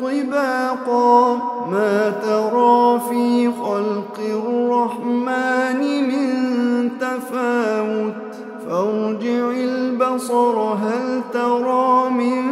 طباقا ما ترى في خلق الرحمن من تفاوت؟ فارجع البصر هل ترى من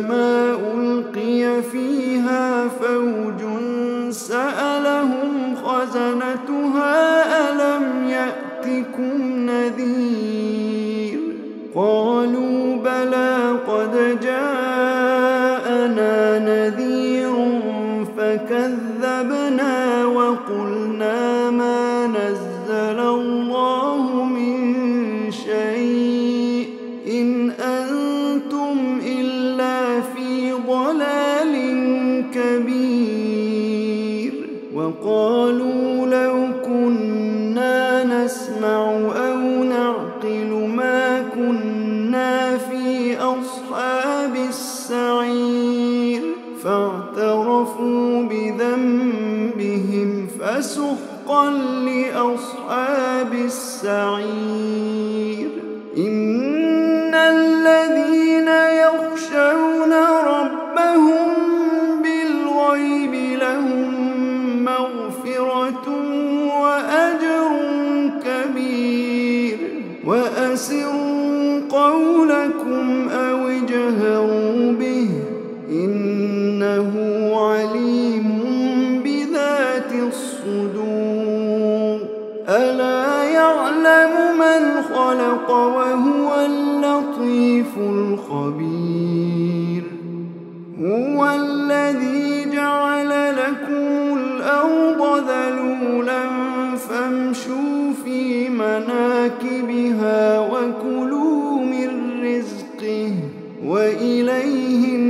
كلما ألقي فيها فوج سألهم خزنتها ألم يأتكم نذير؟ قالوا فاعترفوا بذنبهم فسحقا لأصحاب السعير. الخبير هو الذي جعل لكم الأرض ذلولا فامشوا في مناكبها وكلوا من رزقه وإليه النشور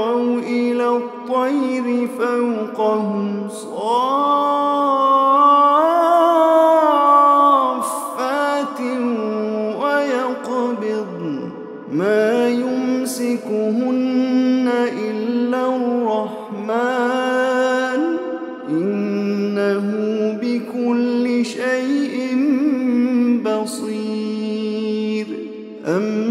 الطير فوقهم صافات ويقبضن ما يمسكهن إلا الرحمن. إنه بكل شيء بصير. أمن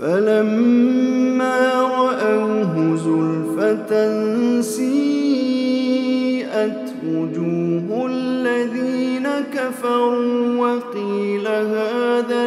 فلما رأوه زلفة سيئت وجوه الذين كفروا وقيل هذا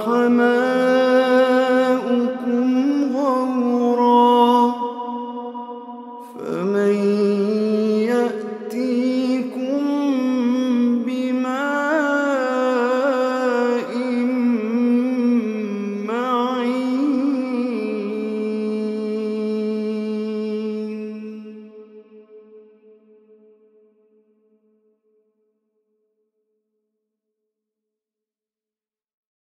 الرحمن